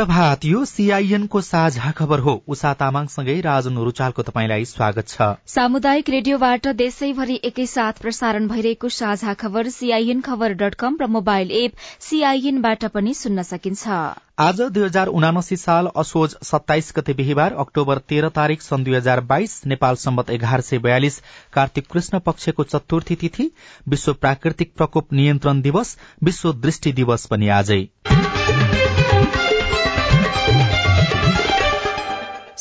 शुभ प्रभात यो सीआईएन को साझा खबर हो। उषा तामाङसँगै राजन रुचालको तपाईँलाई स्वागत छ। सामुदायिक रेडियोबाट देशैभरि एकैसाथ प्रसारण भइरहेको साझा खबर सीआईएन खबर डट कम र मोबाइल एप सीआईएनबाट पनि सुन्न सकिन्छ। आज दुई हजार उनासी साल असोज सत्ताइस गते बिहिबार अक्टोबर तेह्र तारीक सन् दुई हजार बाइस नेपाल सम्बत एघार सय बयालिस कार्तिक कृष्ण पक्षको चतुर्थी तिथि विश्व प्राकृतिक प्रकोप नियन्त्रण दिवस विश्व दृष्टि दिवस पनि आजै।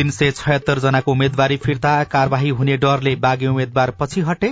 तीन सय छयत्तर जनाको उम्मेद्वारी फिर्ता कार्यवाही हुने डरले बाघी उम्मेद्वार पछि हटे।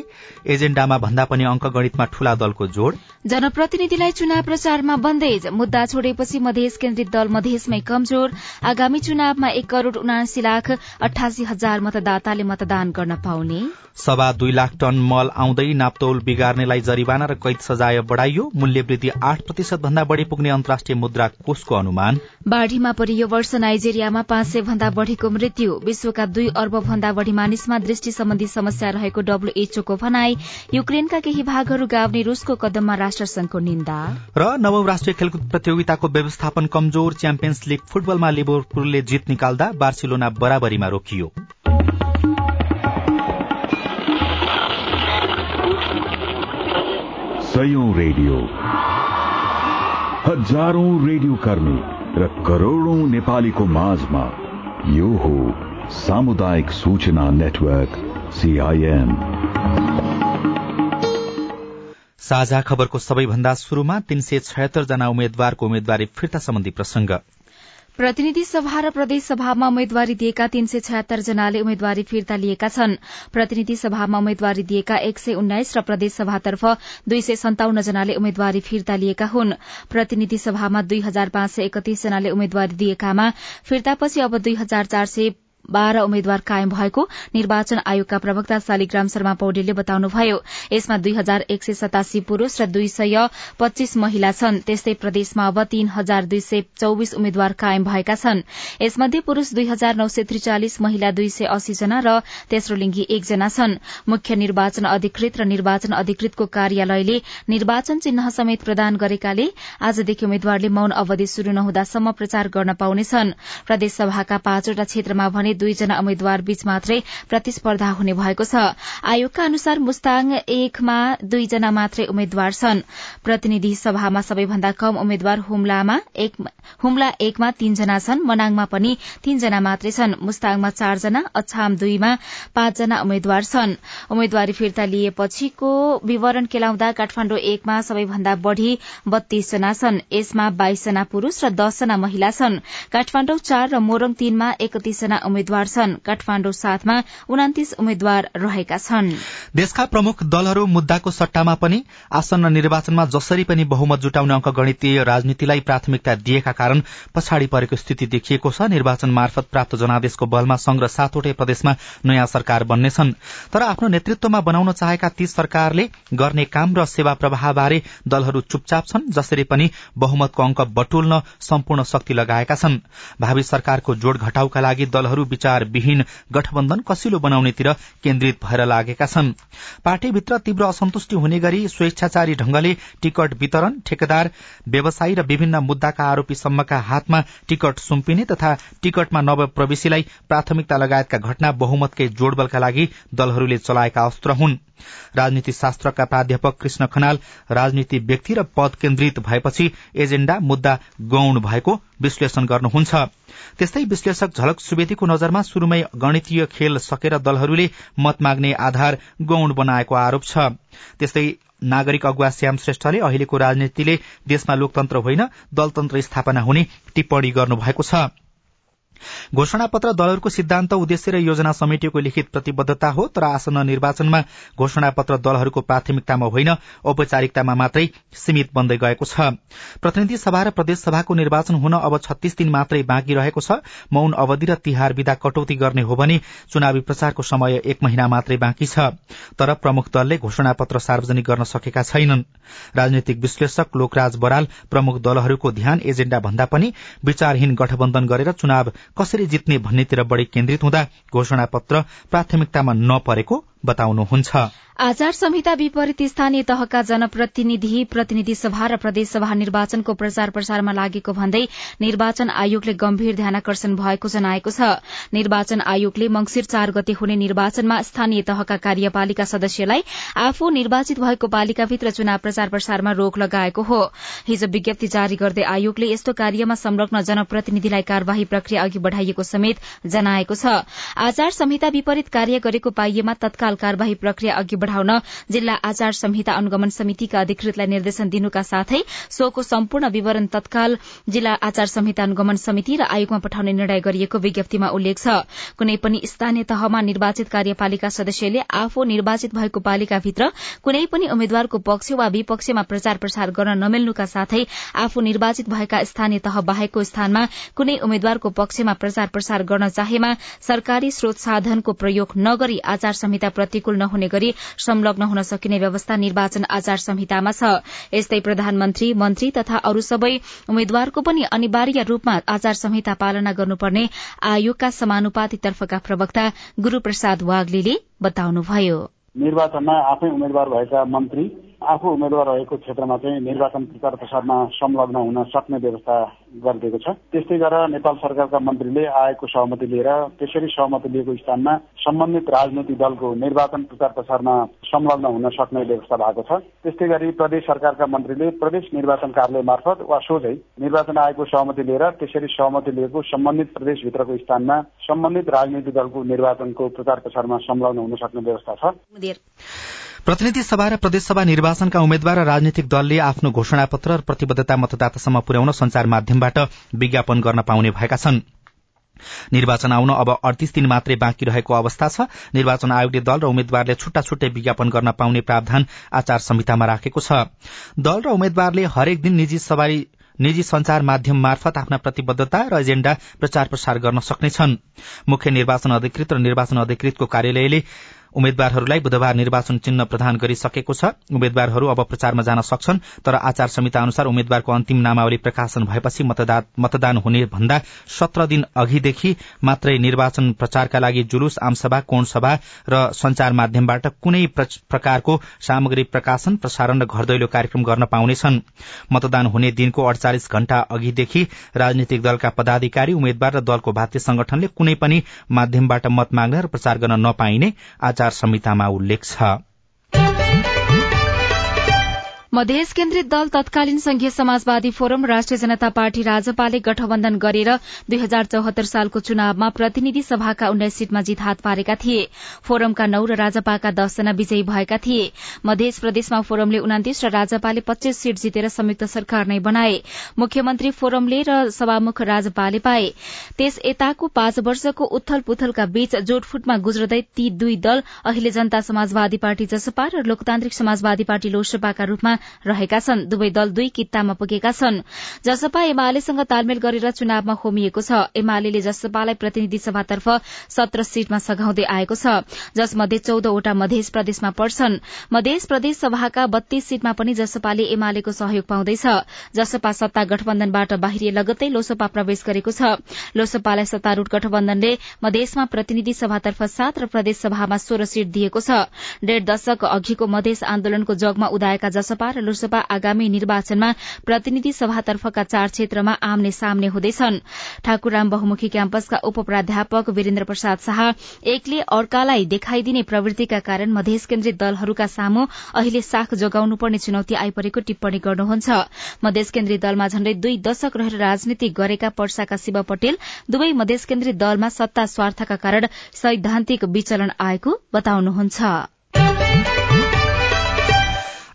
एजेण्डामा भन्दा पनि अंक गणितमा ठूला दलको जोड़। जनप्रतिनिधिलाई चुनाव प्रचारमा बन्देज। मुद्दा छोडेपछि मधेस केन्द्रित दल मधेसमै कमजोर। आगामी चुनावमा एक करोड़ उनासी लाख अठासी हजार मतदाताले मतदान गर्न पाउने। सभा दुई लाख टन मल आउँदै नाप्तौल बिगार्नेलाई जरिवाना र कैद सजाय बढ़ाइयो। मूल्य वृद्धि आठ प्रतिशत भन्दा बढ़ी पुग्ने अन्तर्राष्ट्रिय मुद्रा कोषको अनुमान। बाढ़ीमा परियो वर्ष नाइजेरियामा पाँच सय भन्दा बढ़ीको मृत्यु। विश्वका दुई अर्ब भन्दा बढ़ी मानिसमा दृष्टि सम्बन्धी समस्या रहेको डब्ल्यूएचओको भनाई युक्रेनका केही भागहरू गाउने रूसको कदममा राष्ट्रसंघको निन्दा। र नवौं राष्ट्रिय खेलकुद प्रतियोगिताको व्यवस्थापन कमजोर च्याम्पियन्स लीग फुटबलमा लिभरपुलले जित निकाल्दा बार्सिलोना बराबरीमा रोकियो। सयौं रेडियो। हजारौं रेडियो कर्मी र करोड़ौं नेपालीको माझमा यो हो सामुदायिक सूचना नेटवर्क सीआईएन साझा खबरको सबैभन्दा शुरूमा तीन सय छयत्तर जना उम्मेद्वारको उम्मेद्वारी फिर्ता सम्बन्धी प्रसंग प्रतिनिधि सभा र प्रदेश सभामा उम्मेद्वारी दिएका तीन सय छयत्तर जनाले उम्मेद्वारी फिर्ता लिएका छन्। प्रतिनिधि सभामा उम्मेद्वारी दिएका एक सय उन्नाइस र प्रदेश सभातर्फ दुई सय सन्ताउन्न जनाले उम्मेद्वारी फिर्ता लिएका हुन्। प्रतिनिधि सभामा दुई हजार पाँच सय एकतीस जनाले उम्मेद्वारी दिएकामा फिर्तापछि अब दुई हजार चार सय बाह्र उम्मेद्वार कायम भएको निर्वाचन आयोगका प्रवक्ता शालिग्राम शर्मा पौडेलले बताउनुभयो। यसमा दुई हजार एक सय सतासी पुरूष र दुई सय पच्चीस महिला छन्। त्यस्तै प्रदेशमा अब तीन हजार दुई सय चौविस उम्मेद्वार कायम भएका छन्। यसमध्ये पुरूष दुई हजार नौ सय त्रिचालिस महिला दुई सय अस्सी जना र तेस्रो लिङ्गी एकजना छन्। मुख्य निर्वाचन अधिकृत र निर्वाचन अधिकृतको कार्यालयले निर्वाचन चिन्ह समेत प्रदान गरेकाले आजदेखि उम्मेद्वारले मौन अवधि शुरू नहुँदासम्म प्रचार गर्न पाउनेछन्। प्रदेशसभाका पाँचवटा क्षेत्रमा भने दुईजना उम्मेद्वार बीच मात्रै प्रतिस्पर्धा हुने भएको छ। आयोगका अनुसार मुस्ताङ एकमा दुईजना मात्रै उम्मेद्वार छन्। प्रतिनिधि सभामा सबैभन्दा कम उम्मेद्वार हुम्ला एकमा तीनजना छन् मनाङमा पनि तीनजना मात्रै छन्। मुस्ताङमा चारजना अछाम दुईमा पाँचजना उम्मेद्वार छन्। उम्मेद्वारी फिर्ता लिएपछिको विवरण केलाउँदा काठमाण्डु एकमा सबैभन्दा बढ़ी बत्तीस जना छन्। यसमा बाइसजना पुरूष र दसजना महिला छन्। काठमाण्डु चार र मोरङ तीनमा एकतीसजना उम्मेद्वार छन्। काठमाण्डु साथमा उनातिस उम्मेद्वार रहेका छन्। देशका प्रमुख दलहरू मुद्दाको सट्टामा पनि आसन्न निर्वाचनमा जसरी पनि बहुमत जुटाउने अंक गणितीय राजनीतिलाई प्राथमिकता दिएका कारण पछाडि परेको स्थिति देखिएको छ। निर्वाचन मार्फत प्राप्त जनादेशको बलमा संघ सातवटै प्रदेशमा नयाँ सरकार बन्नेछन्। तर आफ्नो नेतृत्वमा बनाउन चाहेका ती सरकारले गर्ने काम र सेवा प्रवाहबारे दलहरू चुपचाप छन् जसरी पनि बहुमतको अंक बटुल्न सम्पूर्ण शक्ति लगाएका छन्। भावी सरकारको जोड़ घटाउका लागि दलहरू विचारविहीन गठबन्धन कसिलो बनाउनेतिर केन्द्रित भएर लागेका छन्। पार्टीभित्र तीव्र असन्तुष्टि हुने गरी स्वेच्छाचारी ढंगले टिकट वितरण ठेकेदार व्यवसायी र विभिन्न मुद्दाका आरोपी सम्मका हातमा टिकट सुम्पिने तथा टिकटमा नवप्रवेशीलाई प्राथमिकता लगायतका घटना बहुमतकै जोड़बलका लागि दलहरूले चलाएका अस्त्र हुन्। राजनीति शास्त्रका प्राध्यापक कृष्ण खनाल राजनीति व्यक्ति र पद केन्द्रित भएपछि एजेण्डा मुद्दा गौण भएको विश्लेषण गर्नुहुन्छ। त्यस्तै विश्लेषक झलक सुवेदीको नजरमा शुरूमै गणितीय खेल सकेर दलहरूले मत माग्ने आधार गौण बनाएको आरोप छ। त्यस्तै नागरिक अगुवा श्याम श्रेष्ठले अहिलेको राजनीतिले देशमा लोकतन्त्र होइन दलतन्त्र स्थापना हुने टिप्पणी गर्नुभएको छ। घोषणा पत्र दलहरूको सिद्धान्त उद्देश्य र योजना समेटिएको लिखित प्रतिबद्धता हो तर आसन्न निर्वाचनमा घोषणा पत्र दलहरूको प्राथमिकतामा होइन औपचारिकतामा मात्रै सीमित बन्दै गएको छ। प्रतिनिधि सभा र प्रदेश सभाको निर्वाचन हुन अब छत्तीस दिन मात्रै बाँकी रहेको छ। मौन अवधि र तिहार विदा कटौती गर्ने हो भने चुनावी प्रचारको समय एक महिना मात्रै बाँकी छ। तर प्रमुख दलले घोषणा पत्र सार्वजनिक गर्न सकेका छैनन्। राजनैतिक विश्लेषक लोकराज बराल प्रमुख दलहरूको ध्यान एजेण्डा भन्दा पनि विचारहीन गठबन्धन गरेर चुनाव कसरी जित्ने भन्नेतिर बढ़ी केन्द्रित हुँदा घोषणा पत्र प्राथमिकतामा नपरेको बताउनुहुन्छ। आचार संहिता विपरीत स्थानीय तहका जनप्रतिनिधि प्रतिनिधि सभा र प्रदेशसभा निर्वाचनको प्रचार प्रसारमा लागेको भन्दै निर्वाचन आयोगले गम्भीर ध्यानकर्षण भएको जनाएको छ। निर्वाचन आयोगले मंगिर चार गते हुने निर्वाचनमा स्थानीय तहका कार्यपालिका सदस्यलाई आफू निर्वाचित भएको पालिकाभित्र चुनाव प्रचार प्रसारमा रोक लगाएको हो। हिजो विज्ञप्ति जारी गर्दै आयोगले यस्तो कार्यमा संलग्न जनप्रतिनिधिलाई कार्यवाही प्रक्रिया अघि बढ़ाइएको समेत जनाएको छ। आचार संहिता विपरीत कार्य गरेको पाइएमा तत्काल कार्यवाही प्रक्रिया अघि बढ़ाउन जिल्ला आचार संहिता अनुगमन समितिका अधिकृतलाई निर्देशन दिनुका साथै सोको सम्पूर्ण विवरण तत्काल जिल्ला आचार संहिता अनुगमन समिति र आयोगमा पठाउने निर्णय गरिएको विज्ञप्तिमा उल्लेख छ। कुनै पनि स्थानीय तहमा निर्वाचित कार्यपालिका सदस्यले आफू निर्वाचित भएको पालिकाभित्र कुनै पनि उम्मेद्वारको पक्ष वा विपक्षमा प्रचार प्रसार गर्न नमिल्नुका साथै आफू निर्वाचित भएका स्थानीय तह बाहेकको स्थानमा कुनै उम्मेद्वारको पक्षमा प्रचार प्रसार गर्न चाहेमा सरकारी स्रोत साधनको प्रयोग नगरी आचार संहिता प्रतिकूल नहुने गरी संलग्न हुन सकिने व्यवस्था निर्वाचन आचार संहितामा छ। यस्तै प्रधानमन्त्री मन्त्री तथा अरू सबै उम्मेद्वारको पनि अनिवार्य रूपमा आचार संहिता पालना गर्नुपर्ने आयोगका समानुपातितर्फका प्रवक्ता गुरूप्रसाद वाग्लीले बताउनुभयो। निर्वाचनमा आफै उम्मेद्वार भएका मन्त्री आफू उम्मेद्वार रहेको क्षेत्रमा चाहिँ निर्वाचन प्रचार प्रसारमा संलग्न हुन सक्ने व्यवस्था गरिदिएको छ। त्यस्तै गरेर नेपाल सरकारका मन्त्रीले आएको सहमति लिएर त्यसरी सहमति लिएको स्थानमा सम्बन्धित राजनैतिक दलको निर्वाचन प्रचार प्रसारमा संलग्न हुन सक्ने व्यवस्था भएको छ। त्यस्तै गरी प्रदेश सरकारका मन्त्रीले प्रदेश निर्वाचन कार्यालय मार्फत वा सोझै निर्वाचन आयोगको सहमति लिएर त्यसरी सहमति लिएको सम्बन्धित प्रदेशभित्रको स्थानमा सम्बन्धित राजनैतिक दलको निर्वाचनको प्रचार प्रसारमा संलग्न हुन सक्ने व्यवस्था छ। प्रतिनिधि सभा र प्रदेशसभा निर्वाचनका उम्मेद्वार र राजनीतिक दलले आफ्नो घोषणा पत्र र प्रतिबद्धता मतदातासम्म पुर्याउन संचार माध्यमबाट विज्ञापन गर्न पाउने भएका छन्। निर्वाचन आउन अब अडतिस दिन मात्रै बाँकी रहेको अवस्था छ। निर्वाचन आयोगले दल र उम्मेद्वारले छुट्टा छुट्टै विज्ञापन गर्न पाउने प्रावधान आचार संहितामा राखेको छ। दल र उम्मेद्वारले हरेक दिन निजी सवारी निजी संचार माध्यम मार्फत आफ्ना प्रतिबद्धता र एजेण्डा प्रचार प्रसार गर्न सक्नेछन्। मुख्य निर्वाचन अधिकृत र निर्वाचन अधिकृतको कार्यालयले उम्मेद्वारहरूलाई बुधबार निर्वाचन चिन्ह प्रदान गरिसकेको छ। उम्मेद्वारहरू अब प्रचारमा जान सक्छन् तर आचार संहिता अनुसार उम्मेद्वारको अन्तिम नामावली प्रकाशन भएपछि मतदान हुने भन्दा सत्र दिन अघिदेखि मात्रै निर्वाचन प्रचारका लागि जुलुस आमसभा कोणसभा र संचार माध्यमबाट कुनै प्रकारको सामग्री प्रकाशन प्रसारण र घरदैलो कार्यक्रम गर्न पाउनेछन्। मतदान हुने दिनको अडचालिस घण्टा अघिदेखि राजनीतिक दलका पदाधिकारी उम्मेद्वार र दलको भातृ संगठनले कुनै पनि माध्यमबाट मत माग्न र प्रचार गर्न नपाइने आचार संहितामा उल्लेख छ। मधेस केन्द्रित दल तत्कालीन संघीय समाजवादी फोरम राष्ट्रिय जनता पार्टी राजपाले गठबन्धन गरेर दुई हजार चौहत्तर सालको चुनावमा प्रतिनिधि सभाका उन्नाइस सीटमा जित हात पारेका थिए। फोरमका नौ र राजपाका दसजना विजयी भएका थिए। मध्य प्रदेशमा फोरमले उनातिस र राजपाले पच्चीस सीट जितेर संयुक्त सरकार नै बनाए। मुख्यमन्त्री फोरमले र सभामुख राजपाले पाए। त्यस यताको पाँच वर्षको उथल पुथलका बीच जोटफुटमा गुज्रदै ती दुई दल अहिले जनता समाजवादी पार्टी जसपा र लोकतान्त्रिक समाजवादी पार्टी लोसपाका रूपमा रहेका छन्। दुवै दल दुई कित्तामा पुगेका छन्। जसपा एमालेसँग तालमेल गरेर चुनावमा होमिएको छ। एमाले जसपालाई प्रतिनिधि सभातर्फ सत्र सीटमा सघाउँदै आएको छ। जसमध्ये चौधवटा मध्य प्रदेशमा पर्छन्। मध्य प्रदेश सभाका बत्तीस सीटमा पनि जसपाले एमालेको सहयोग पाउँदैछ। जसपा सत्ता गठबन्धनबाट बाहिरिए लगत्तै लोसपा प्रवेश गरेको छ। लोसपालाई सत्तारूढ़ गठबन्धनले मधेसमा प्रतिनिधि सभातर्फ सात र प्रदेश सभामा सोह्र सीट दिएको छ। डेढ़ दशक अघिको मधेस आन्दोलनको जगमा उदाएका जसपा र लोकसभा आगामी निर्वाचनमा प्रतिनिधि सभातर्फका चार क्षेत्रमा आम्ने सामने हुँदैछन्। ठाकुरराम बहुमुखी क्याम्पसका उप प्राध्यापक वीरेन्द्र प्रसाद शाह एकले अर्कालाई देखाइदिने प्रवृत्तिका कारण मधेस केन्द्रित दलहरूका सामु अहिले साख जोगाउनुपर्ने चुनौती आइपरेको टिप्पणी गर्नुहुन्छ। मधेस केन्द्रित दलमा झण्डै दुई दशक रहेर राजनीति गरेका पर्साका शिव पटेल दुवै मधेस केन्द्रित दलमा सत्ता स्वार्थका कारण सैद्धान्तिक विचलन आएको बताउनुहुन्छ।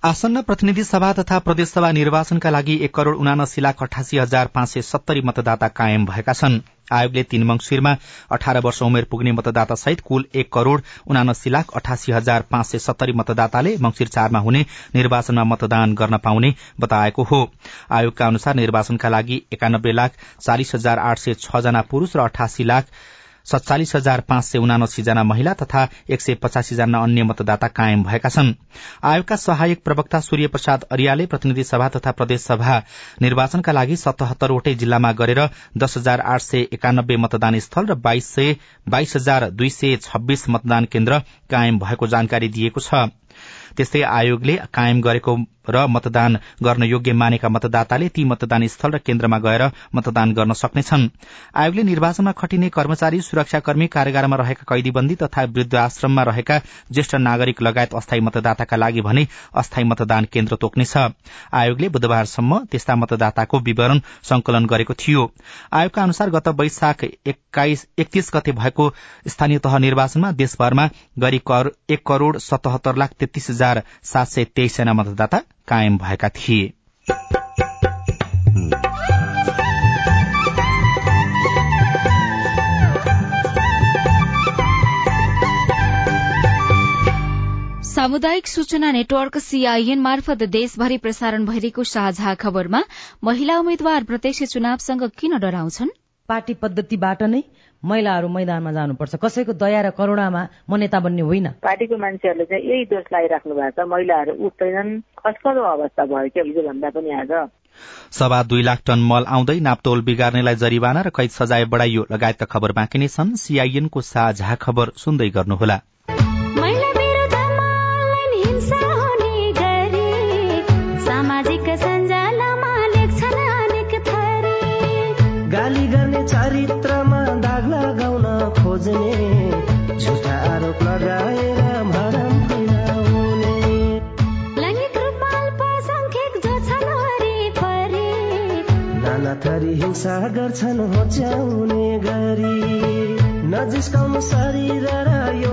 आसन्न प्रतिनिधि सभा तथा प्रदेशसभा निर्वाचनका लागि एक करोड़ उनासी लाख अठासी हजार पाँच सय सत्तरी मतदाता कायम भएका छनृ। आयोगले तीन मंगिरमा अठार वर्ष उमेर पुग्ने मतदाता सहित कुल एक करोड़ उनासी लाख अठासी हजार पाँच सय सत्तरी मतदाताले मंगिर चारमा हुने निर्वाचनमा मतदान गर्न पाउने बताएको हो। आयोगका अनुसार निर्वाचनका लागि एकानब्बे लाख चालिस हजार आठ सय छ जना पुरूष र अठासी लाख सत्तालिस हजार पाँच सय उनासी जना महिला तथा एक सय पचासी जना अन्य मतदाता कायम भएका छन्। आयोगका सहायक प्रवक्ता सूर्य प्रसाद अरियाले प्रतिनिधि सभा तथा प्रदेश सभा निर्वाचनका लागि सतहत्तरवटै जिल्लामा गरेर दस हजार आठ सय एकानब्बे मतदान स्थल र बाइस हजार दुई सय छब्बीस मतदान केन्द्र कायम भएको जानकारी दिएको छ। त्यस्तै आयोगले कायम गरेको र मतदान गर्न योग्य मानेका मतदाताले ती मतदान स्थल र केन्द्रमा गएर मतदान गर्न सक्नेछन्। आयोगले निर्वाचनमा खटिने कर्मचारी सुरक्षाकर्मी कारागारमा रहेका कैदीबन्दी तथा वृद्धाश्रममा रहेका ज्येष्ठ नागरिक लगायत अस्थायी मतदाताका लागि भने अस्थायी मतदान केन्द्र तोक्नेछ। आयोगले बुधबारसम्म त्यस्ता मतदाताको विवरण संकलन गरेको थियो। आयोगका अनुसार गत वैशाख एकतीस गते भएको स्थानीय तह निर्वाचनमा देशभरमा गरी एक करोड़ सतहत्तर लाख तेत्तीस हजार सात सय तेइस जना मतदाता कायम भएका थिए। सामुदायिक सूचना नेटवर्क सीआईएन मार्फत देशभरि प्रसारण भइरहेको साझा खबरमा महिला उम्मेद्वार प्रत्यक्ष चुनावसँग किन डराउँछन्? पार्टी पद्धतिबाट नै महिलाहरू मैदानमा जानुपर्छ। कसैको दया र करुणामा म नेता बन्ने होइन। पार्टीको मान्छेहरूले चाहिँ यही दोष लगाइराख्नु भएको छ। महिलाहरू उठ्दैनन्। खस्कदो अवस्था भयो क्या हिजो भन्दा पनि आज। सभा दुई लाख टन मल आउँदै नाप्तोल बिगार्नेलाई जरिवाना र कैद सजाय बढ़ाइयो। लगायतका खबर बाँकी नै छन्। सीआईएनको साझा खबर सुन्दै गर्नुहोला। हिंसा गर्छन् होच्याउने गरी नजिस्काउनु शरीर र योनितालाई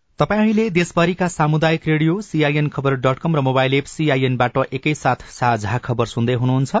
तपाईँ अहिले देशभरिका सामुदायिक radio CIN Khabar dot com र मोबाइल एप सीआईएनबाट एकैसाथ साझा खबर सुन्दै हुनुहुन्छ।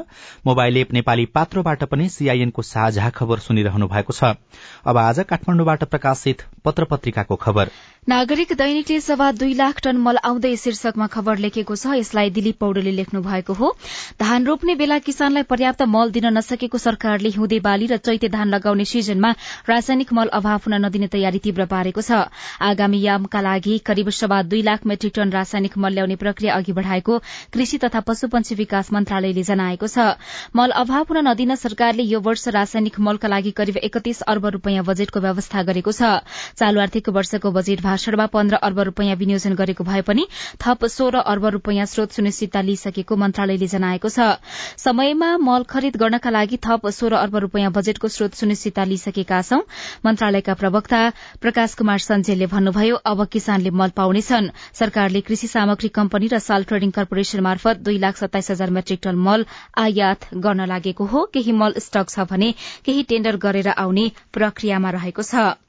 मोबाइल एप नेपाली पात्रोबाट पनि सीआईएनको साझा खबर सुनिरहनु भएको छ। अब आज काठमाडौँबाट प्रकाशित पत्र पत्रिकाको खबर। नागरिक दैनिकले सभा दुई लाख टन मल आउँदै शीर्षकमा खबर लेखेको छ। यसलाई दिलीप पौडेलले लेख्नु भएको हो। धान रोप्ने बेला किसानलाई पर्याप्त मल दिन नसकेको सरकारले हिउँदे बाली र चैते धान लगाउने सिजनमा रासायनिक मल अभाव हुन नदिने तयारी तीव्र पारेको छ। आगामी यामका लागि करिब सभा दुई लाख मेट्रिक टन रासायनिक मल ल्याउने प्रक्रिया अघि बढ़ाएको कृषि तथा पशुपन्छी विकास मन्त्रालयले जनाएको छ। मल अभाव हुन नदिन सरकारले यो वर्ष रासायनिक मलका लागि करिब एकतीस अर्ब रूपियाँ बजेटको व्यवस्था गरेको छ। चालू आर्थिक वर्षको बजेट भाषणमा पन्ध्र अर्ब रूपियाँ विनियोजन गरेको भए पनि थप सोह्र अर्ब रूपियाँ स्रोत सुनिश्चितता लिइसकेको मन्त्रालयले जनाएको छ। समयमा मल खरिद गर्नका लागि थप सोह्र अर्ब रूपियाँ बजेटको स्रोत सुनिश्चितता लिइसकेका छौं। मन्त्रालयका प्रवक्ता प्रकाश कुमार सञ्जेलले भन्नुभयो अब किसानले मल पाउनेछन्। सरकारले कृषि सामग्री कम्पनी र साल ट्रेडिङ कर्पोरेशन मार्फत दुई लाख सत्ताइस हजार मेट्रिक टन मल आयात गर्न लागेको हो। केही मल स्टक छ भने केही टेण्डर गरेर आउने प्रक्रियामा रहेको छ।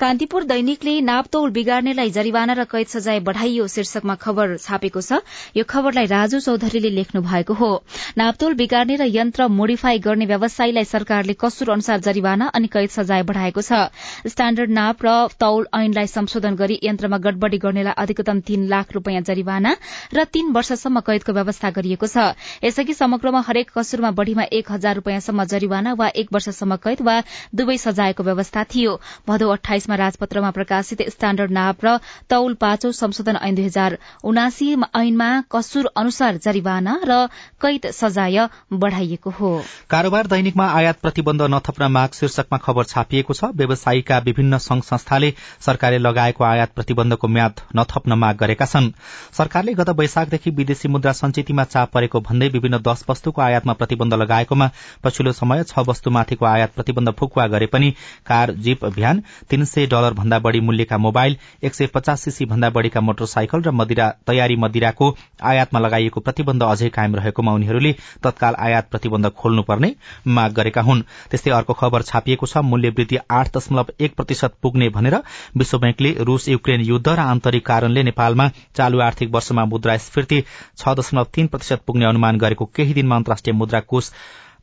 कान्तिपुर दैनिकले नापतौल बिगार्नेलाई जरिवाना र कैद सजाय बढ़ाइयो शीर्षकमा खबर छापेको छ। यो खबरलाई राजु चौधरीले लेख्नु भएको हो। नापतोल बिगार्ने र यन्त्र मोडिफाई गर्ने व्यवसायीलाई सरकारले कसुर अनुसार जरिवाना अनि कैद सजाय बढ़ाएको छ। स्ट्याण्डर्ड नाप र तौल ऐनलाई संशोधन गरी यन्त्रमा गडबडी गर्नेलाई अधिकतम तीन लाख रूपियाँ जरिवाना र तीन वर्षसम्म कैदको व्यवस्था गरिएको छ। यसअघि समग्रमा हरेक कसुरमा बढ़ीमा एक हजार रूपियाँसम्म जरिवाना वा एक वर्षसम्म कैद वा दुवै सजायको व्यवस्था थियो। भदौ अठाइसमा राजपत्रमा प्रकाशित स्ट्याण्डर्ड नाप र तौल पाँचौं संशोधन ऐन दुई हजार उनासी ऐनमा कसुर अनुसार जरिवाना र कैद सजाय बढ़ाइएको हो। कारोबार दैनिकमा आयात प्रतिबन्ध नथप्न माग शीर्षकमा खबर छापिएको छ। व्यवसायीका विभिन्न संघ संस्थाले सरकारले लगाएको आयात प्रतिबन्धको म्याद नथप्न माग गरेका छन्। सरकारले गत वैशाखदेखि विदेशी मुद्रा संचितीमा चाप परेको भन्दै विभिन्न दश वस्तुको आयातमा प्रतिबन्ध लगाएकोमा पछिल्लो समय छ वस्तुमाथिको आयात प्रतिबन्ध फुकुवा गरे पनि कार जीप भ्यान तीन सय डलर भन्दा बढ़ी मूल्यका मोबाइल एक सय पचास सीसी भन्दा बढ़ीका मोटरसाइकल र मदिरा तयारी मदिराको आयातमा लगाइएको प्रतिबन्ध अझै कायम रहेकोमा उनीहरूले तत्काल आयात प्रतिबन्ध खोल्नुपर्ने माग गरेका हुन्। त्यस्तै अर्को खबर छापिएको छ मूल्य वृद्धि आठ दशमलव एक प्रतिशत पुग्ने भनेर विश्व ब्याङ्कले रूस युक्रेन युद्ध र आन्तरिक कारणले नेपालमा चालू आर्थिक वर्षमा मुद्रास्फीति छ दशमलव तीन प्रतिशत पुग्ने अनुमान गरेको केही दिनमा अन्तर्राष्ट्रिय मुद्रा कोष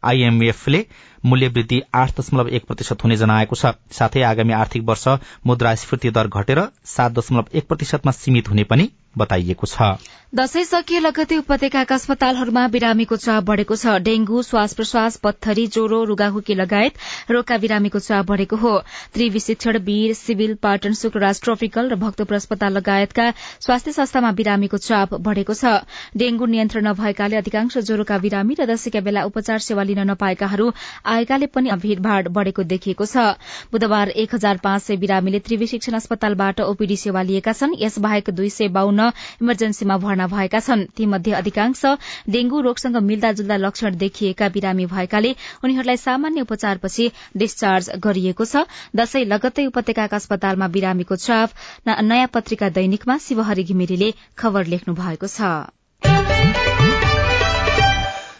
आईएमएफले मूल्य वृद्धि आठ दशमलव एक प्रतिशत हुने जनाएको छ। साथै आगामी आर्थिक वर्ष मुद्रास्फीति दर घटेर सात दशमलव एक प्रतिशतमा सीमित हुने पनि बताइएको छ। दशैं सकिए लगतै उपत्यकाका अस्पतालहरूमा बिरामीको चाप बढ़ेको छ। डेंगू श्वास प्रश्वास पत्थरी ज्वरो रुगाहुकी लगायत रोगका बिरामीको चाप बढ़ेको हो। त्रिविशिक्षण वीर सिभिल पाटन शुक्रराज ट्रपिकल र भक्तपुर अस्पताल लगायतका स्वास्थ्य संस्थामा बिरामीको चाप बढ़ेको छ। डेंगू नियन्त्रण नभएकाले अधिकांश ज्वरोका बिरामी र दशैंका बेला उपचार सेवा लिन नपाएकाहरू आएकाले पनि भीड़भाड़ बढ़ेको देखिएको छ। बुधबार एक हजार पाँच सय बिरामीले त्रिविशिक्षण अस्पतालबाट ओपीडी सेवा लिएका छन्। यसबाहेक दुई सय बाहन्न इमर्जेन्सीमा भर्ना भएका छन्। तीमध्ये अधिकांश डेंगू रोगसँग मिल्दाजुल्दा लक्षण देखिएका बिरामी भएकाले उनीहरूलाई सामान्य उपचारपछि डिस्चार्ज गरिएको छ। दशै लगत्तै उपत्यकाका अस्पतालमा बिरामीको चाप नयाँ पत्रिका दैनिकमा शिवहरी घिमिरेले खबर लेख्नु भएको छ।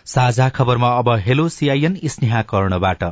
साझा खबरमा अब हेलो सीआईएन स्नेहा कर्णबाट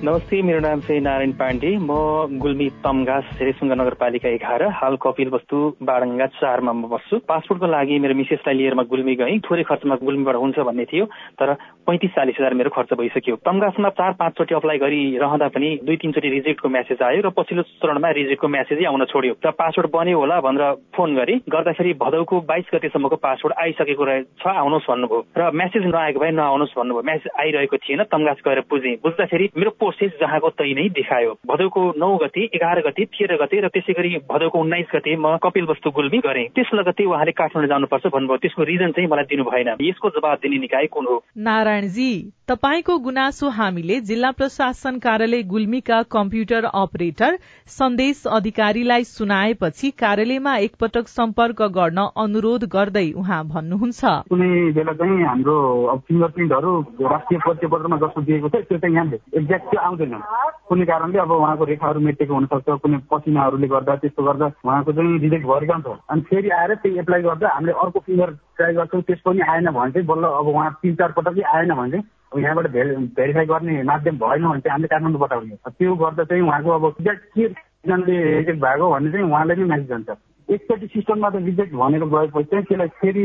नमस्ते मेरो नाम चाहिँ नारायण पाण्डे। म गुल्मी तमघास रेसुङ्गा नगरपालिका एघार हाल कपिल वस्तु बाडङ्गा चारमा म बस्छु। पासपोर्टको लागि मेरो मिसेसलाई लिएर म गुल्मी गएँ। थोरै खर्चमा गुल्मीबाट हुन्छ भन्ने थियो तर पैँतिस चालिस हजार मेरो खर्च भइसक्यो। तमघासमा चार पाँचचोटि अप्लाई गरिरहँदा पनि दुई तिनचोटि रिजेक्टको म्यासेज आयो र पछिल्लो चरणमा रिजेक्टको म्यासेजै आउन छोड्यो। र पासपोर्ट बन्यो होला भनेर फोन गरेँ। गर्दाखेरि भदौको बाइस गतेसम्मको पासपोर्ट आइसकेको रहेछ आउनुहोस् भन्नुभयो। र म्यासेज नआएको भए नआउनुहोस् भन्नुभयो। म्यासेज आइरहेको थिएन तमघास गएर बुझेँ। बुझ्दाखेरि मेरो प्रोसेस जहाँको तै नै देखायो। भदौको नौ गते एघार गते तेह्र गते र त्यसै गरी भदौको उन्नाइस गते म कपिल वस्तु गुल्मी गरेँ। त्यस लगतै उहाँले काठमाडौँ जानुपर्छ भन्नुभयो। त्यसको रिजन चाहिँ मलाई दिनु भएन यसको जवाब दिने निकाय कुन हो? नारायणजी तपाईँको गुनासो हामीले जिल्ला प्रशासन कार्यालय गुल्मीका कम्प्युटर अपरेटर सन्देश अधिकारीलाई सुनाएपछि कार्यालयमा एकपटक सम्पर्क गर्न अनुरोध गर्दै उहाँ भन्नुहुन्छ। कुनै बेला चाहिँ हाम्रो फिङ्गर प्रिन्टहरू राष्ट्रिय परिचय पत्रमा जस्तो दिएको थियो त्यो चाहिँ यहाँ एक्ज्याक्ट आउँदैन। कुनै कारणले अब उहाँको रेखाहरू मेटेको हुनसक्छ कुनै पसिनाहरूले गर्दा त्यस्तो गर्दा उहाँको चाहिँ रिजेक्ट भएर जान्छ अनि फेरि आएर त्यही एप्लाई गर्दा हामीले अर्को फिङ्गर ट्राई गर्छौँ त्यस पनि आएन भने चाहिँ बल्ल अब उहाँ तिन चार पटकै आएन भने चाहिँ यहाँबाट भेरिफाई गर्ने माध्यम भएन भने चाहिँ हामीले काठमाडौँ पठाउने त्यो गर्दा चाहिँ उहाँको अब के रिजेक्ट भएको भन्ने चाहिँ उहाँलाई नै म्यासेज जान्छ एकचोटि सिस्टममा त रिजेक्ट भनेर गएपछि चाहिँ त्यसलाई फेरि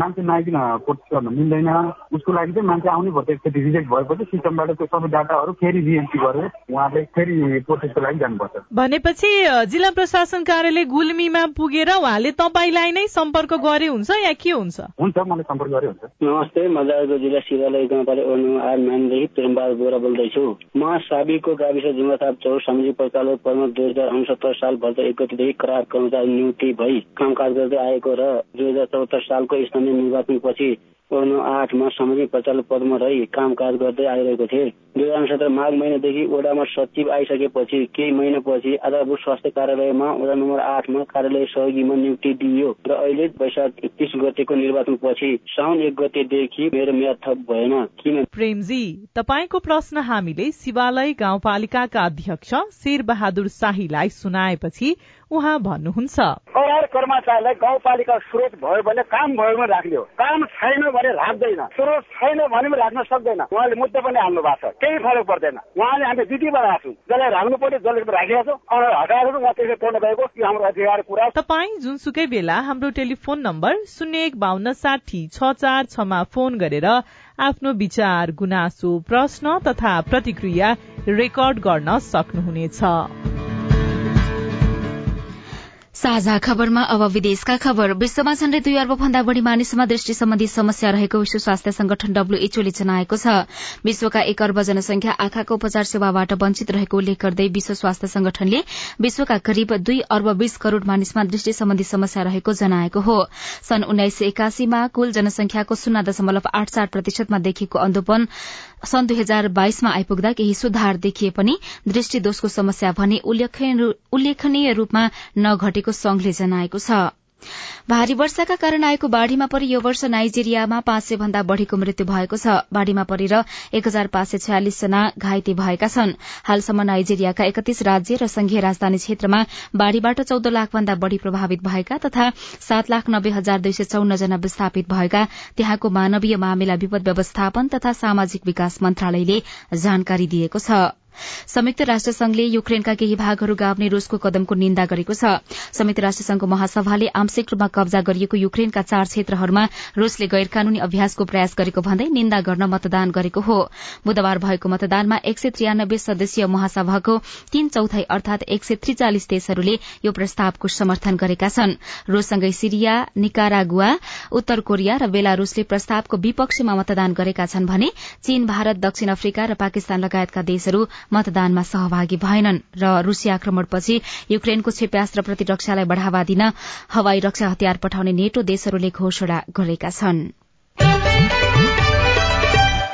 मान्छे नआइकन प्रोसेस गर्न मिल्दैन। उसको लागि चाहिँ मान्छे आउनै पर्छ एकचोटि रिजेक्ट भएपछि सिस्टमबाट त्यो सबै डाटाहरू फेरि रिएन्ट्री गरेर उहाँले फेरि प्रोसेसको लागि जानुपर्छ। भनेपछि जिल्ला प्रशासन कार्यालय गुल्मीमा पुगेर उहाँले तपाईँलाई नै सम्पर्क गरे हुन्छ या के हुन्छ? हुन्छ मलाई सम्पर्क गरे हुन्छ। नमस्ते म दार्जिलिङ जिल्ला शिवालय आठ मानदेखि प्रेमबहादुर बोरा बोल्दैछु। म साबिको गाविस जिम्मेदार चौर समिति परिचालक पदमा दुई हजार उनसत्तर साल भर्दा एक गतिदेखि करार कर्मचारी नियुक्ति भई कामकाज गर्दै आएको र दुई हजार चौहत्तर सालको स्थानीय निर्वाचनपछि वडा आठमा समिति परिचालक पदमा रही कामकाज गर्दै आइरहेको थिए। दुई हजार सत्र माघ महिनादेखि वडामा सचिव आइसकेपछि केही महिनापछि आधारभूत स्वास्थ्य कार्यालयमा वडा नम्बर आठमा कार्यालय सहयोगीमा नियुक्ति दिइयो र अहिले वैशाख एकतिस गतेको निर्वाचनपछि साउन एक गतेदेखि मेरो म्याद थप भएन। किन? प्रेमजी तपाईँको प्रश्न हामीले शिवालय गाउँपालिकाका अध्यक्ष शेर बहादुर शाहीलाई सुनाएपछि उहाँ भन्नुहुन्छ। कर्मचारीलाई गाउँपालिका स्रोत भयो भने काम भयो भने राख्ने हो काम छैन भने राख्दैन। स्रोत छैन भने पनि राख्न सक्दैन। उहाँले मुद्दा पनि हाल्नु भएको छ। केही फरक पर्दैन। उहाँले हामी विधिमा राख्छौँ जसलाई राख्नु पर्यो जसले राखिरहेको छौँ। हटाएर उहाँ त्यसले पढ्नु भएको यो हाम्रो अधिकार कुरा तपाईँ जुनसुकै बेला हाम्रो टेलिफोन नम्बर शून्य एक बान्न साठी छ चार छमा फोन गरेर आफ्नो विचार गुनासो प्रश्न तथा प्रतिक्रिया रेकर्ड गर्न सक्नुहुनेछ। साझा खबरमा अब विदेशका खबर। विश्वमा झण्डै दुई अर्ब भन्दा बढ़ी मानिसमा दृष्टि सम्बन्धी समस्या रहेको विश्व स्वास्थ्य संगठन डब्ल्यूएचओले जनाएको छ। विश्वका एक अर्ब जनसंख्या आँखाको उपचार सेवाबाट वञ्चित रहेको उल्लेख गर्दै विश्व स्वास्थ्य संगठनले विश्वका करिब दुई अर्ब बीस करोड़ मानिसमा दृष्टि सम्बन्धी समस्या रहेको जनाएको हो। सन् उन्नाइस सय एकासीमा कुल जनसंख्याको शून्य दशमलव आठ चार प्रतिशतमा देखिएको अन्धोपन सन् दुई हजार बाइसमा आइपुग्दा केही सुधार देखिए पनि दृष्टिदोषको समस्या भने उल्लेखनीय रूपमा नघटेको संघले जनाएको छ। भारी वर्षाका कारण आएको बाढ़ीमा परि यो वर्ष नाइजेरियामा पाँच सय भन्दा बढ़ीको मृत्यु भएको छ। बाढ़ीमा परेर एक हजार पाँच सय छयालिस जना घाइते भएका छन्। हालसम्म नाइजेरियाका एकतीस राज्य र संघीय राजधानी क्षेत्रमा बाढ़ीबाट चौध लाख भन्दा बढ़ी प्रभावित भएका तथा सात लाख नब्बे हजार दुई सय चौन्न जना विस्थापित भएका त्यहाँको मानवीय मामिला विपद व्यवस्थापन तथा सामाजिक विकास मन्त्रालयले जानकारी दिएको छ। संयुक्त राष्ट्र संघले युक्रेनका केही भागहरू गाउने रूसको कदमको निन्दा गरेको छ। संयुक्त राष्ट्र संघको महासभाले आंशिक रूपमा कब्जा गरिएको युक्रेनका चार क्षेत्रहरूमा रूसले गैर कानूनी अभ्यासको प्रयास गरेको भन्दै निन्दा गर्न मतदान गरेको हो। बुधबार भएको मतदानमा एक सय त्रियानब्बे सदस्यीय महासभाको तीन चौथाई अर्थात एक सय त्रिचालिस देशहरूले यो प्रस्तावको समर्थन गरेका छन्। रूससँगै सिरिया निकारागुआ उत्तर कोरिया र बेलारूसले प्रस्तावको विपक्षमा मतदान गरेका छन् भने चीन भारत दक्षिण अफ्रिका र पाकिस्तान लगायतका देशहरू मतदानमा सहभागी भएनन् र रूसी आक्रमणपछि युक्रेनको क्षेप्यास्त्र प्रतिरक्षालाई बढ़ावा दिन हवाई रक्षा हतियार पठाउने नेटो देशहरूले घोषणा गरेका छन्।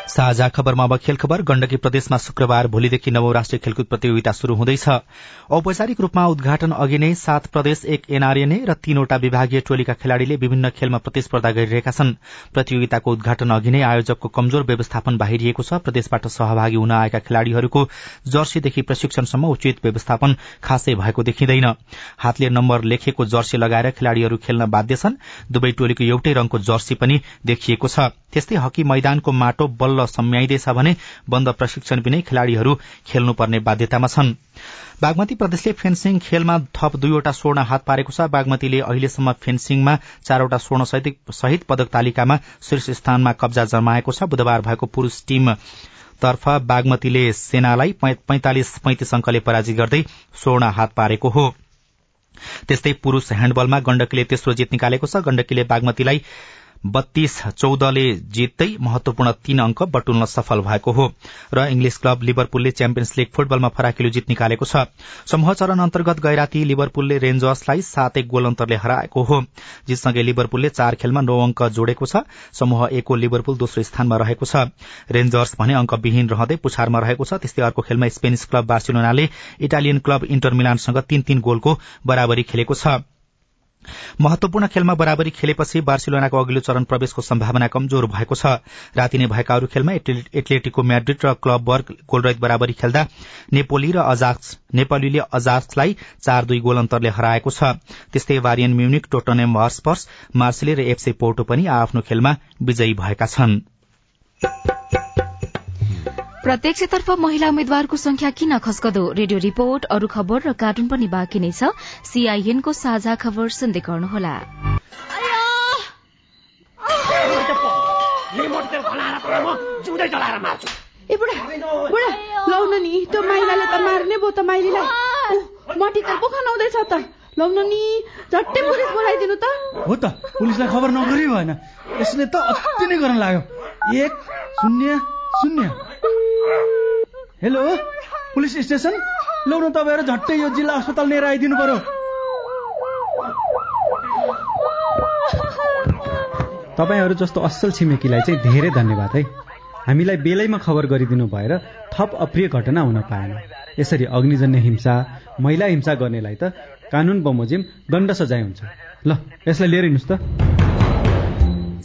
साझा खबरमा अब खेल खबर। गण्डकी प्रदेशमा शुक्रबार भोलिदेखि नवौं राष्ट्रिय खेलकुद प्रतियोगिता शुरू हुँदैछ। औपचारिक रूपमा उद्घाटन अघि नै सात प्रदेश एक एनआरएनए र तीनवटा विभागीय टोलीका खेलाड़ीले विभिन्न खेलमा प्रतिस्पर्धा गरिरहेका छन्। प्रतियोगिताको उद्घाटन अघि नै आयोजकको कमजोर व्यवस्थापन बाहिरिएको छ। प्रदेशबाट सहभागी हुन आएका खेलाड़ीहरूको जर्सीदेखि प्रशिक्षणसम्म उचित व्यवस्थापन खासै भएको देखिँदैन। हातले नम्बर लेखेको जर्सी लगाएर खेलाड़ीहरू खेल्न बाध्य छन्। दुवै टोलीको एउटै रंगको जर्सी पनि देखिएको छ। त्यस्तै हकी मैदानको माटो बल्ल सम्याइँदैछ भने बन्द प्रशिक्षण बिनै खेलाड़ीहरू खेल्नुपर्ने बाध्यतामा छन्। बागमती प्रदेशले फेन्सिङ खेलमा थप दुईवटा स्वर्ण हात पारेको छ। बागमतीले अहिलेसम्म फेन्सिङमा चारवटा स्वर्ण सहित पदक तालिकामा शीर्ष स्थानमा कब्जा जमाएको छ। बुधबार भएको पुरूष टीम तर्फ बागमतीले सेनालाई पैंतालिस पैंतिस अंकले पराजित गर्दै स्वर्ण हात पारेको हो। त्यस्तै पुरूष ह्याण्डबलमा गण्डकीले तेस्रो जित निकालेको छ। गण्डकीले बागमतीलाई बत्तीस चौधले जित्दै महत्वपूर्ण तीन अंक बटुल्न सफल भएको हो र इंग्लिश क्लब लिभरपुलले च्याम्पियन्स लीग फुटबलमा फराकिलो जित निकालेको छ। समूह चरण अन्तर्गत गैराती लिभरपुलले रेन्जर्सलाई सात एक गोल अन्तरले हराएको हो। जितसँगै लिभरपुलले चार खेलमा नौ अंक जोडेको छ। समूह एकको लिभरपुल दोस्रो स्थानमा रहेको छ। रेन्जर्स भने अंकविहीन रहँदै पुछारमा रहेको छ। त्यस्तै अर्को खेलमा स्पेनिस क्लब बार्सिलोनाले इटालियन क्लब इन्टर मिलानसँग तीन तीन गोलको बराबरी खेलेको छ। महत्वपूर्ण खेलमा बराबरी खेलेपछि बार्सिलोनाको अघिल्लो चरण प्रवेशको सम्भावना कमजोर भएको छ। राति नै भएका अरू खेलमा एटलेटिको म्याड्रिड र क्लब वर्ग गोलरहित बराबरी खेल्दा नेपोली र अजाक्स नेपालीले अजाक्सलाई चार दुई गोल अन्तरले हराएको छ। त्यस्तै वारियन म्युनिक टोटनेम हर्सपर्स मार्सेले र एफसी पोर्टो पनि आफ्नो खेलमा विजयी भएका छन्। प्रत्यक्षतर्फ महिला उम्मेद्वारको संख्या किन खस्कदो? रेडियो रिपोर्ट अरू खबर र कार्टुन पनि बाँकी नै छ। सीआईएनको साझा खबर सुन्दै गर्नुहोला। नि त्यो माइलाले त मार्ने भयो त माइलीलाई। मटिकर पो खनाउँदैछ त। लाउन नि झट्टै पुलिस बोलाइदिनु त। हो त पुलिसलाई खबर नगरी भएन। यसले त अति नै गर्न लाग्यो। एक शून्य शून्य हेलो पुलिस स्टेसन? लौ न तपाईँहरू झट्टै यो जिल्ला अस्पताल लिएर आइदिनु पर्यो। तपाईँहरू जस्तो असल छिमेकीलाई चाहिँ धेरै धन्यवाद है। हामीलाई बेलैमा खबर गरिदिनु भएर थप अप्रिय घटना हुन पाएन। यसरी अग्निजन्य हिंसा महिला हिंसा गर्नेलाई त कानून बमोजिम दण्ड सजाय हुन्छ। ल यसलाई लिएर हिँड्नुहोस् त।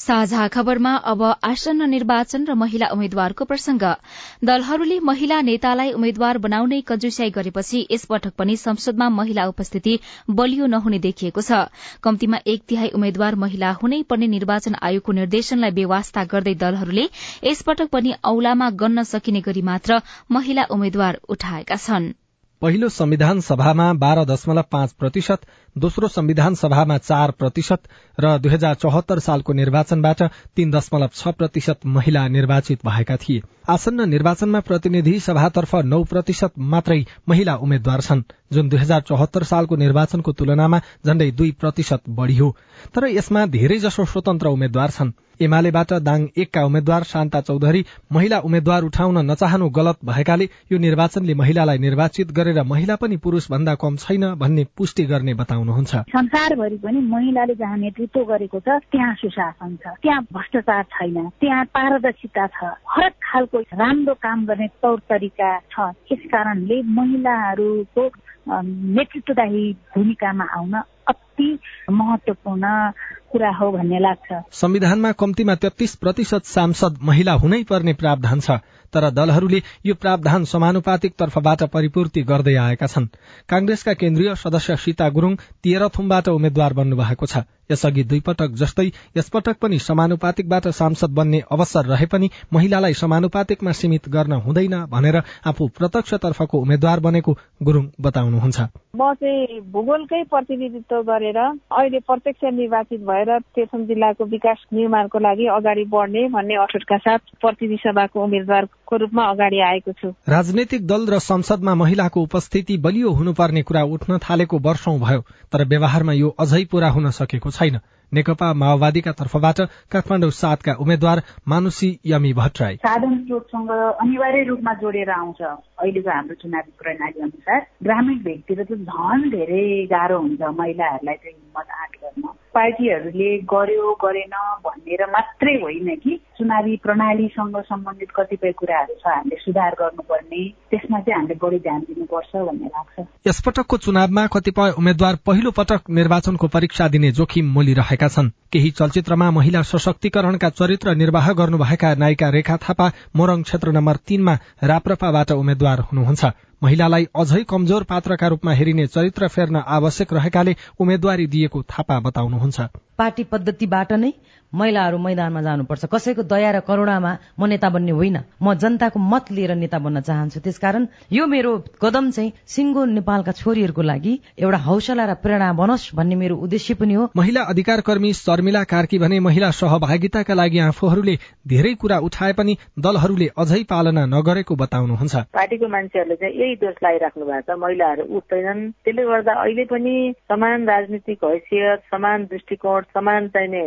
साझा खबरमा अब आसन्न निर्वाचन र महिला उम्मेद्वारको प्रसंग। दलहरूले महिला नेतालाई उम्मेद्वार बनाउनै कजुस्याई गरेपछि यसपटक पनि संसदमा महिला उपस्थिति बलियो नहुने देखिएको छ। कम्तीमा एक तिहाई उम्मेद्वार महिला हुनै पर्ने निर्वाचन आयोगको निर्देशनलाई बेवास्ता गर्दै दलहरूले यसपटक पनि औलामा गन्न सकिने गरी मात्र महिला उम्मेद्वार उठाएका छनृ। पहिलो संविधान सभामा बाह्र दशमलव पाँच प्रतिशत दोस्रो संविधान सभामा चार प्रतिशत र दुई हजार चौहत्तर सालको निर्वाचनबाट तीन दशमलव छ प्रतिशत महिला निर्वाचित भएका थिए। आसन्न निर्वाचनमा प्रतिनिधि सभातर्फ नौ प्रतिशत मात्रै महिला उम्मेद्वार छन् जुन दुई हजार चौहत्तर सालको निर्वाचनको तुलनामा झण्डै दुई प्रतिशत बढ़ी हो। तर यसमा धेरैजसो स्वतन्त्र उम्मेद्वार छन्। एमालेबाट दाङ एकका उम्मेद्वार शान्ता चौधरी महिला उम्मेद्वार उठाउन नचाहनु गलत भएकाले यो निर्वाचनले महिलालाई निर्वाचित गरेर महिला पनि पुरूष भन्दा कम छैन भन्ने पुष्टि गर्ने बताउनुहुन्छ। संसारभरि पनि महिलाले जहाँ नेतृत्व गरेको छ त्यहाँ सुशासन छ। त्यहाँ भ्रष्टाचार छैन। त्यहाँ पारदर्शिता छ। हरेक खालको राम्रो काम गर्ने तौर तरिका छ। यस कारणले महिलाहरूको नेतृत्वदायी भूमिकामा आउन अति महत्वपूर्ण कुरा हो भन्ने लाग्छ। संविधानमा कम्तीमा तेत्तीस प्रतिशत सांसद महिला हुनै पर्ने प्रावधान छ तर दलहरूले यो प्रावधान समानुपातिक तर्फबाट परिपूर्ति गर्दै आएका छन्। कांग्रेसका केन्द्रीय सदस्य सीता गुरूङ तेह्रथुमबाट उम्मेद्वार बन्नु भएको छ। यसअघि दुई पटक जस्तै यसपटक पनि समानुपातिकबाट सांसद बन्ने अवसर रहे पनि महिलालाई समानुपातिकमा सीमित गर्न हुँदैन भनेर आफू प्रत्यक्षतर्फको उम्मेद्वार बनेको गुरूङ बताउनुहुन्छ। म चाहिँ भूगोलकै प्रतिनिधित्व गरेर अहिले प्रत्यक्ष निर्वाचित भएर तेह्रथुम जिल्लाको विकास निर्माणको लागि अगाडि बढ्ने भन्ने अठोटका साथ प्रतिनिधि सभाको उम्मेद्वारको रूपमा अगाडि आएको छु। राजनैतिक दल र संसदमा महिलाको उपस्थिति बलियो हुनुपर्ने कुरा उठ्न थालेको वर्षौं भयो तर व्यवहारमा यो अझै पूरा हुन सकेको छैन। नेकपा माओवादीका तर्फबाट काठमाडौँ सातका उम्मेद्वार मानुसी यमी भट्टराई। साधन स्रोतसँग अनिवार्य रूपमा जोडेर आउँछ अहिलेको हाम्रो चुनावी प्रणाली अनुसार। ग्रामीण भेगतिर चाहिँ झन धेरै गाह्रो हुन्छ महिलाहरूलाई चाहिँ हिम्मत आँट गर्न। पार्टीहरूले गर्यो गरेन भनेर मात्रै होइन कि। चुनावी प्रणालीसँग सम्बन्धित कतिपय कुराहरू छ हामीले सुधार गर्नुपर्ने। त्यसमा चाहिँ हामीले बढी ध्यान दिनुपर्छ भन्ने लाग्छ। यसपटकको चुनावमा कतिपय उम्मेद्वार पहिलो पटक निर्वाचनको परीक्षा दिने जोखिम मोलिरहेका छन्। केही चलचित्रमा महिला सशक्तिकरणका चरित्र निर्वाह गर्नुभएका नायिका रेखा थापा मोरङ क्षेत्र नम्बर तीनमा राप्रपाबाट उम्मेद्वार हुनुहुन्छ। महिलालाई अझै कमजोर पात्रका रूपमा हेरिने चरित्र फेर्न आवश्यक रहेकाले उम्मेद्वारी दिएको थापा बताउनुहुन्छ। पार्टी पद्धतिबाट नै महिलाहरू मैदानमा जानुपर्छ। कसैको दया र करुणामा म नेता बन्ने होइन। म जनताको मत लिएर नेता बन्न चाहन्छु। त्यसकारण यो मेरो कदम चाहिँ सिङ्गो नेपालका छोरीहरूको लागि एउटा हौसला र प्रेरणा बनोस् भन्ने मेरो उद्देश्य पनि हो। महिला अधिकार कर्मी शर्मिला कार्की भने महिला सहभागिताका लागि आफूहरूले धेरै कुरा उठाए पनि दलहरूले अझै पालना नगरेको बताउनुहुन्छ। पार्टीको मान्छेहरूले चाहिँ यही दोष लगाइराख्नु भएको छ। महिलाहरू उठ्दैनन्। त्यसले गर्दा अहिले पनि समान राजनीतिक हैसियत समान दृष्टिकोण समान चाहिने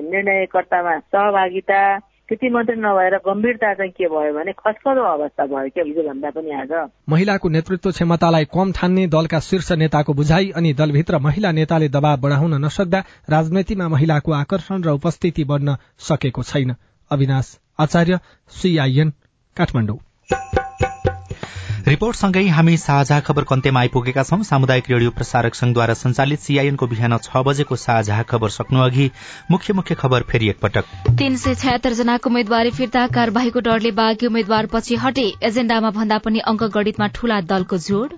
निर्णयकर्तामा सहभागिता त्यति मात्रै नभएर गम्भीरता चाहिँ के भयो भने खसखदो अवस्था भयो क्या हिजोभन्दा पनि आज। महिलाको नेतृत्व क्षमतालाई कम ठान्ने दलका शीर्ष नेताको बुझाइ अनि दलभित्र महिला नेताले दबाव बढ़ाउन नसक्दा राजनीतिमा महिलाको आकर्षण र उपस्थिति बढ्न सकेको छैन। अविनाश आचार्य सीआईएन काठमाडौँ। रिपोर्टसँगै हामी साझा खबर कन्तेमा आइपुगेका छौं। सामुदायिक रेडियो प्रसारक संघद्वारा संचालित सीआईएनको बिहान छ बजेको साझा खबर सक्नु अघि मुख्य मुख्य खबर फेरि एकपटक। तीन सय छयत्तर जनाको उम्मेद्वारी फिर्ता कार्यवाहीको डरले बाँकी उम्मेद्वार पछि हटे। एजेण्डामा भन्दा पनि अङ्क गणितमा ठूला दलको जोड़।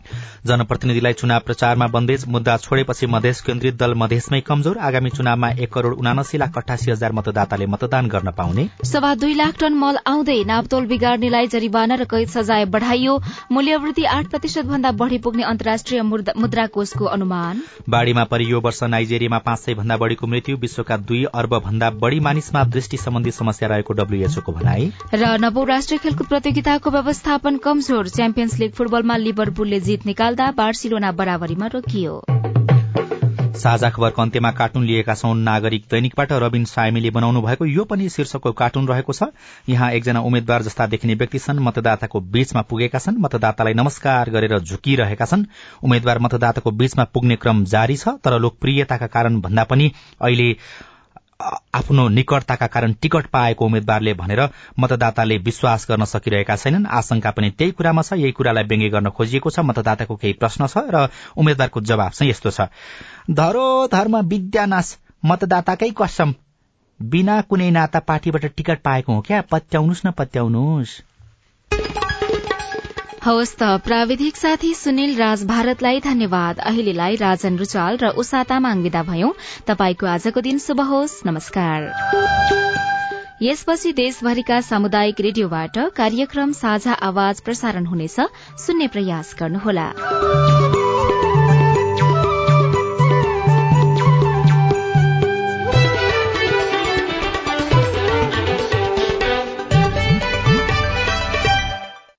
जनप्रतिनिधिलाई चुनाव प्रचारमा बन्देज मुद्दा छोडेपछि मधेस केन्द्रित दल मधेसमै कमजोर। आगामी चुनावमा एक करोड़ उनासी लाख अठासी हजार मतदाताले मतदान गर्न पाउने। सभा दुई लाख टन मल आउँदै नापतोल बिगार्नेलाई जरिवाना र कैद सजाय बढ़ाइयो। मूल्यवृद्धि आठ प्रतिशत भन्दा बढ़ी पुग्ने अन्तर्राष्ट्रिय मुद्रा कोषको अनुमान? बाढ़ीमा परि यो वर्ष नाइजेरियामा पाँच सय भन्दा बढ़ीको मृत्यु विश्वका दुई अर्ब भन्दा बढ़ी मानिसमा दृष्टि सम्बन्धी समस्या रहेको डब्ल्यूएचओको भनाई र नवौं राष्ट्रिय खेलकुद प्रतियोगिताको व्यवस्थापन कमजोर च्याम्पियन्स लीग फुटबलमा लिभरपुलले जित निकाल्दा बार्सिलोना बराबरीमा रोकियो। साझा खबरको अन्त्यमा कार्टुन लिएका छौं नागरिक दैनिकबाट रविन सायमीले बनाउनु भएको यो पनि शीर्षकको कार्टुन रहेको छ। यहाँ एकजना उम्मेद्वार जस्ता देखिने व्यक्ति छन् मतदाताको बीचमा पुगेका छन् मतदातालाई नमस्कार गरेर झुकिरहेका छन्। उम्मेद्वार मतदाताको बीचमा पुग्ने क्रम जारी छ तर लोकप्रियताका कारण भन्दा पनि अहिले आफ्नो निकटताका कारण टिकट पाएको उम्मेद्वारले भनेर मतदाताले विश्वास गर्न सकिरहेका छैनन्। आशंका पनि त्यही कुरामा छ। यही कुरालाई व्यङ्ग्य गर्न खोजिएको छ। मतदाताको केही प्रश्न छ र उम्मेद्वारको जवाब चाहिँ यस्तो छ। धरो धर्म विद्यानाश मतदाताकै कसम। बिना कुनै नाता पार्टीबाट टिकट पाएको हो क्या? पत्याउनुहोस् न पत्याउनुहोस्। हवस् त प्राविधिक साथी सुनिल राज भारतलाई धन्यवाद। अहिलेलाई राजन रुचाल र उषा तामाङ विदा भयौं। तपाईँको आजको दिन शुभ होस्। नमस्कार। यसपछि देशभरिका सामुदायिक रेडियोबाट कार्यक्रम साझा आवाज प्रसारण हुनेछ। सुन्ने प्रयास गर्नुहोला।